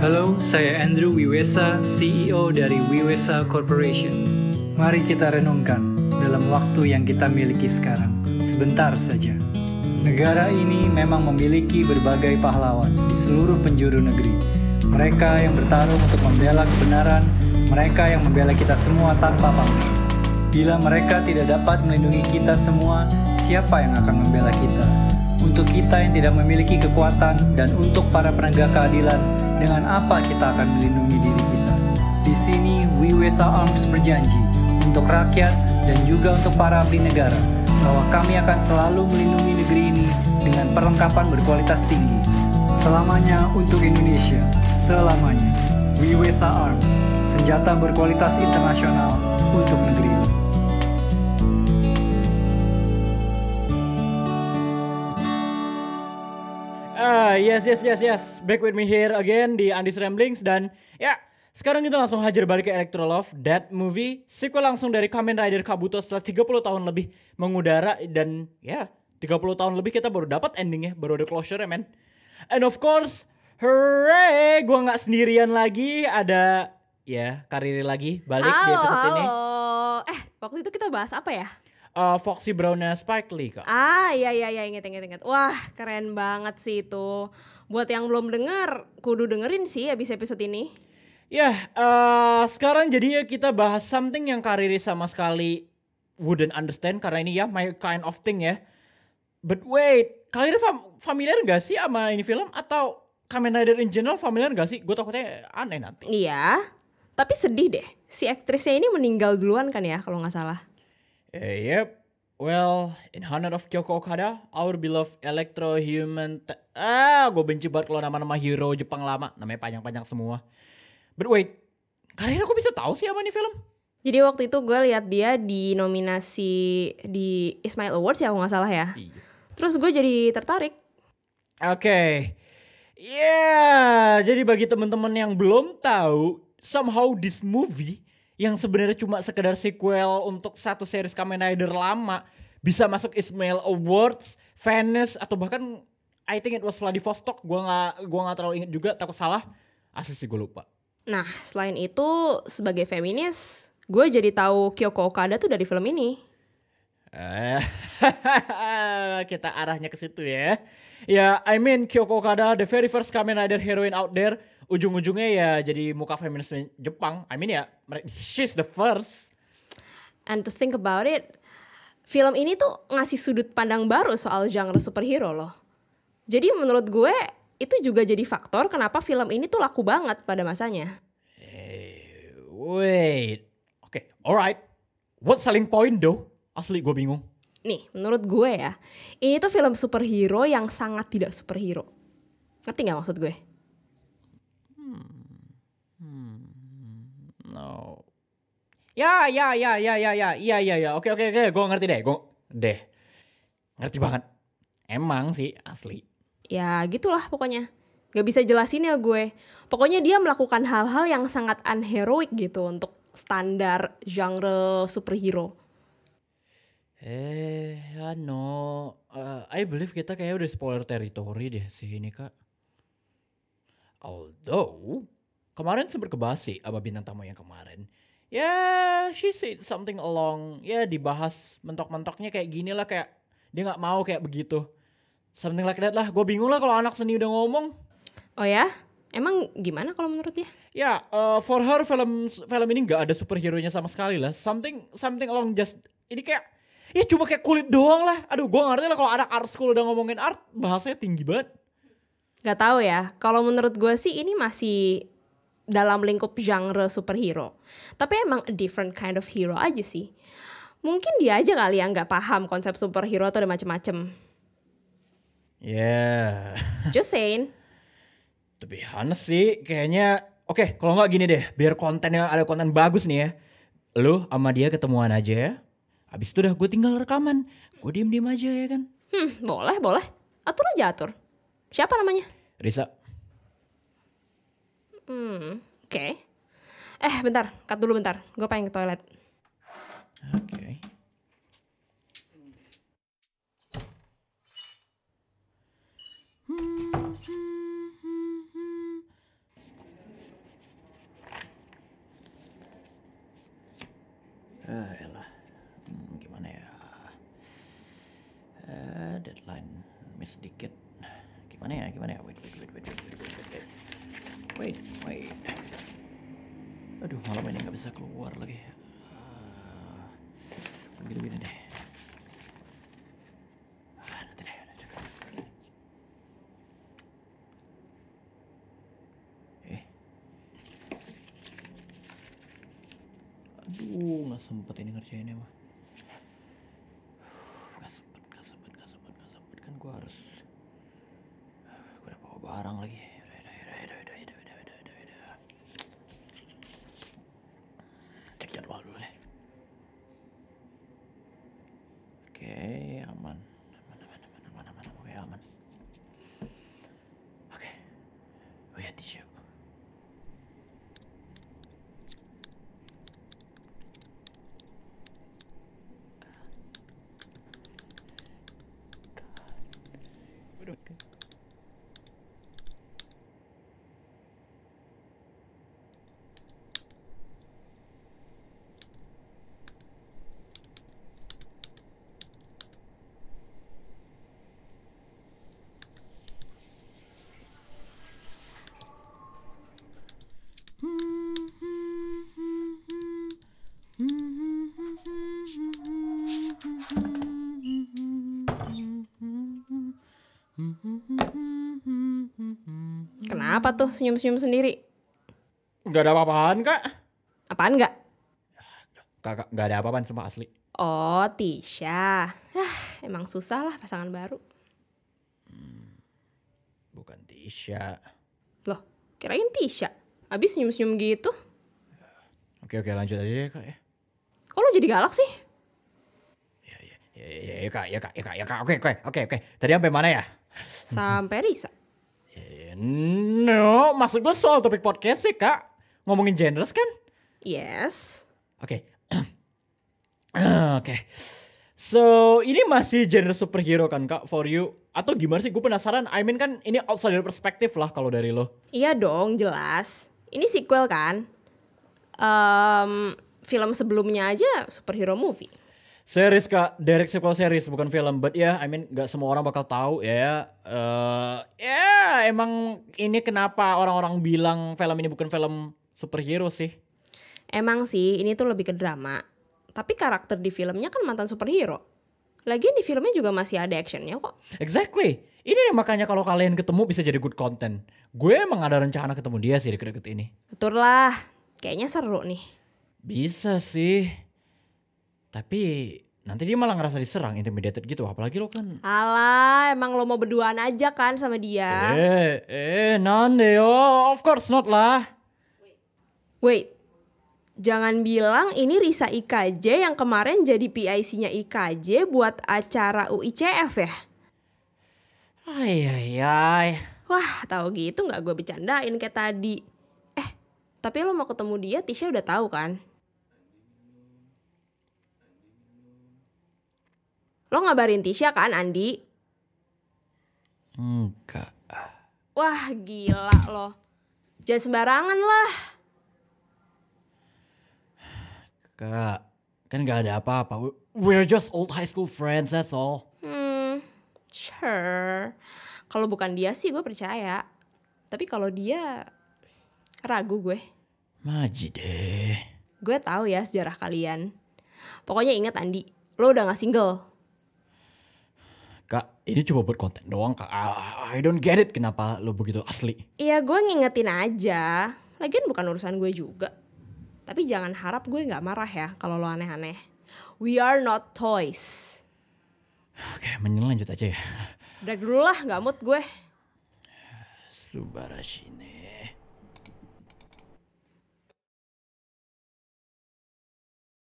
Halo, saya Andrew Wiwesa, CEO dari Wiwesa Corporation. Mari kita renungkan dalam waktu yang kita miliki sekarang, sebentar saja. Negara ini memang memiliki berbagai pahlawan di seluruh penjuru negeri. Mereka yang bertarung untuk membela kebenaran, mereka yang membela kita semua tanpa pamrih. Bila mereka tidak dapat melindungi kita semua, siapa yang akan membela kita? Untuk kita yang tidak memiliki kekuatan dan untuk para penegak keadilan, dengan apa kita akan melindungi diri kita? Di sini, Wiwesa Arms berjanji untuk rakyat dan juga untuk para abdi negara bahwa kami akan selalu melindungi negeri ini dengan perlengkapan berkualitas tinggi. Selamanya untuk Indonesia, selamanya. Wiwesa Arms, senjata berkualitas internasional untuk negeri Ah, yes, yes, yes, yes. Back with me here again di Andy's Ramblings dan ya, sekarang kita langsung hajar balik ke Electro Love, That Movie, sequel langsung dari Kamen Rider Kabuto setelah 30 tahun lebih mengudara dan ya, 30 tahun lebih kita baru dapat endingnya, baru ada closure ya, men. And of course, hooray, gua nggak sendirian lagi, ada ya, karir lagi balik di halo, episode ini. Eh, waktu itu kita bahas apa ya? Uh, Foxy Brownnya Spike Lee, Kak. Ah, iya iya iya inget inget inget. Wah, keren banget sih itu. Buat yang belum denger, kudu dengerin sih abis episode ini. Ya, eh, sekarang jadinya kita bahas something yang Kariri sama sekali wouldn't understand karena ini ya my kind of thing ya. But wait, Kariri fam- familiar gak sih sama ini film atau Kamen Rider in general familiar gak sih? Gue takutnya aneh nanti. Iya. Tapi sedih deh. Si aktrisnya ini meninggal duluan kan ya kalau nggak salah. Eh, yep. Well, in honor of Kyoko Okada, our beloved electro human. ah, gue benci banget kalau nama-nama hero Jepang lama, namanya panjang-panjang semua. But wait, Kariri kok bisa tahu sih sama ini film? Jadi waktu itu gue lihat dia di nominasi di Ismail Awards ya kalau nggak salah ya. Iya. Terus gue jadi tertarik. Oke. Ya, jadi bagi teman-teman yang belum tahu, somehow this movie yang sebenarnya cuma sekedar sequel untuk satu series Kamen Rider lama bisa masuk Ismail Awards, Venice atau bahkan I think it was Vladivostok. Gua nggak gua nggak terlalu inget juga, takut salah. Asli sih gue lupa. Nah, selain itu sebagai feminis, gue jadi tahu Kyoko Okada tuh dari film ini. Eh, kita arahnya ke situ ya. Ya, I mean Kyoko Okada, the very first Kamen Rider heroine out there. Ujung-ujungnya ya jadi muka feminis Jepang. I mean ya, she's the first. And to think about it, film ini tuh ngasih sudut pandang baru soal genre superhero loh. Jadi menurut gue itu juga jadi faktor kenapa film ini tuh laku banget pada masanya. Eh, wait. Oke, alright. What selling point though? Asli gue bingung. Nih, menurut gue ya, ini tuh film superhero yang sangat tidak superhero. Ngerti gak maksud gue? No. Ya, ya, ya, ya, ya, ya, iya, iya, ya. Oke, oke, oke. Gue ngerti deh. Gue deh. Ngerti banget. Emang sih asli. Ya gitulah pokoknya. Gak bisa jelasin ya gue. Pokoknya dia melakukan hal-hal yang sangat unheroic gitu untuk standar genre superhero. Eh, ya no. Eh, I believe kita kayak udah spoiler territory deh sih ini kak. Although, kemarin sempat kebahas sih sama bintang tamu yang kemarin. Ya, she said something along, ya dibahas mentok-mentoknya kayak gini lah kayak dia nggak mau kayak begitu. Something like that lah. Gue bingung lah kalau anak seni udah ngomong. Oh ya? Emang gimana kalau menurut dia? Ya, eh, for her film film ini nggak ada superhero-nya sama sekali lah. Something something along just ini kayak ya cuma kayak kulit doang lah. Aduh, gua ngerti lah kalau anak art school udah ngomongin art, bahasanya tinggi banget. Gak tahu ya. Kalau menurut gue sih ini masih dalam lingkup genre superhero. Tapi emang a different kind of hero aja sih. Mungkin dia aja kali yang nggak paham konsep superhero atau ada macem-macem. Ya, Just saying. to be honest sih kayaknya oke, kalau nggak gini deh, biar kontennya ada konten bagus nih ya. Lu sama dia ketemuan aja ya. Habis itu udah gue tinggal rekaman. Gue diem-diem aja ya kan. Hmm, boleh, boleh. Atur aja atur. Siapa namanya? Risa. Hmm, oke. Okay. Eh, bentar, cut dulu bentar. Gue pengen ke toilet. Oke. Okay. Ah, elah. Hmm, gimana ya? Uh, deadline miss dikit. Gimana ya? Gimana ya? Wait, wait, wait, wait, wait. wait wait, wait. Aduh, malam ini nggak bisa keluar lagi. Uh. Ah, nanti deh, deh. Eh. Aduh, nggak sempet ini ngerjainnya mah. Kenapa tuh senyum-senyum sendiri? Gak ada apa-apaan, Kak. Apaan nggak? Kakak, gak ada apa-apaan sumpah asli. Oh, Tisha. Ah, emang susah lah pasangan baru. Bukan Tisha. Loh, kirain Tisha. Abis senyum-senyum gitu. Oke, oke lanjut aja ya, Kak ya. Kok lo jadi galak sih? Ya, ya, ya, ya, ya, Kak, ya, Kak, ya, Kak, ya, Kak. Oke, oke, oke, oke. Tadi sampai mana ya? Sampai Risa. No, maksud gue soal topik podcast sih, Kak. Ngomongin genres kan? Yes. Oke. Oke. So, ini masih genre superhero kan, Kak, for you? Atau gimana sih? Gue penasaran. I mean kan ini outsider perspektif lah kalau dari lo. Iya dong, jelas. Ini sequel kan? Em, film sebelumnya aja superhero movie. Series kak, direct sequel series bukan film. But ya, I mean gak semua orang bakal tahu ya. Eh, ya emang ini kenapa orang-orang bilang film ini bukan film superhero sih? Emang sih, ini tuh lebih ke drama. Tapi karakter di filmnya kan mantan superhero. Lagian di filmnya juga masih ada actionnya kok. Exactly. Ini makanya kalau kalian ketemu bisa jadi good content. Gue emang ada rencana ketemu dia sih deket-deket ini. Betul lah, kayaknya seru nih. Bisa sih. Tapi nanti dia malah ngerasa diserang, intimidated gitu. Apalagi lo kan. Alah, emang lo mau berduaan aja kan sama dia? Eh, eh, nande yo. Of course not lah. Wait, jangan bilang ini Risa IKJ yang kemarin jadi PIC-nya IKJ buat acara UICF ya? Ay, ay, ay. Wah, tahu gitu nggak gue bercandain kayak tadi. Eh, tapi lo mau ketemu dia, Tisha udah tahu kan? Lo ngabarin Tisha kan, Andi? Enggak. Wah, gila lo. Jangan sembarangan lah. Kak, kan gak ada apa-apa. We- We're just old high school friends, that's all. Hmm, sure. Kalau bukan dia sih gue percaya. Tapi kalau dia ragu gue. Maji deh. Gue tahu ya sejarah kalian. Pokoknya ingat Andi, lo udah gak single. Ini cuma buat konten doang, Kak. I don't get it kenapa lo begitu asli. Iya gue ngingetin aja. Lagian bukan urusan gue juga. Tapi jangan harap gue gak marah ya kalau lo aneh-aneh. We are not toys. Oke, mending lanjut aja ya. Udah dulu lah, gak mood gue. Subarashine.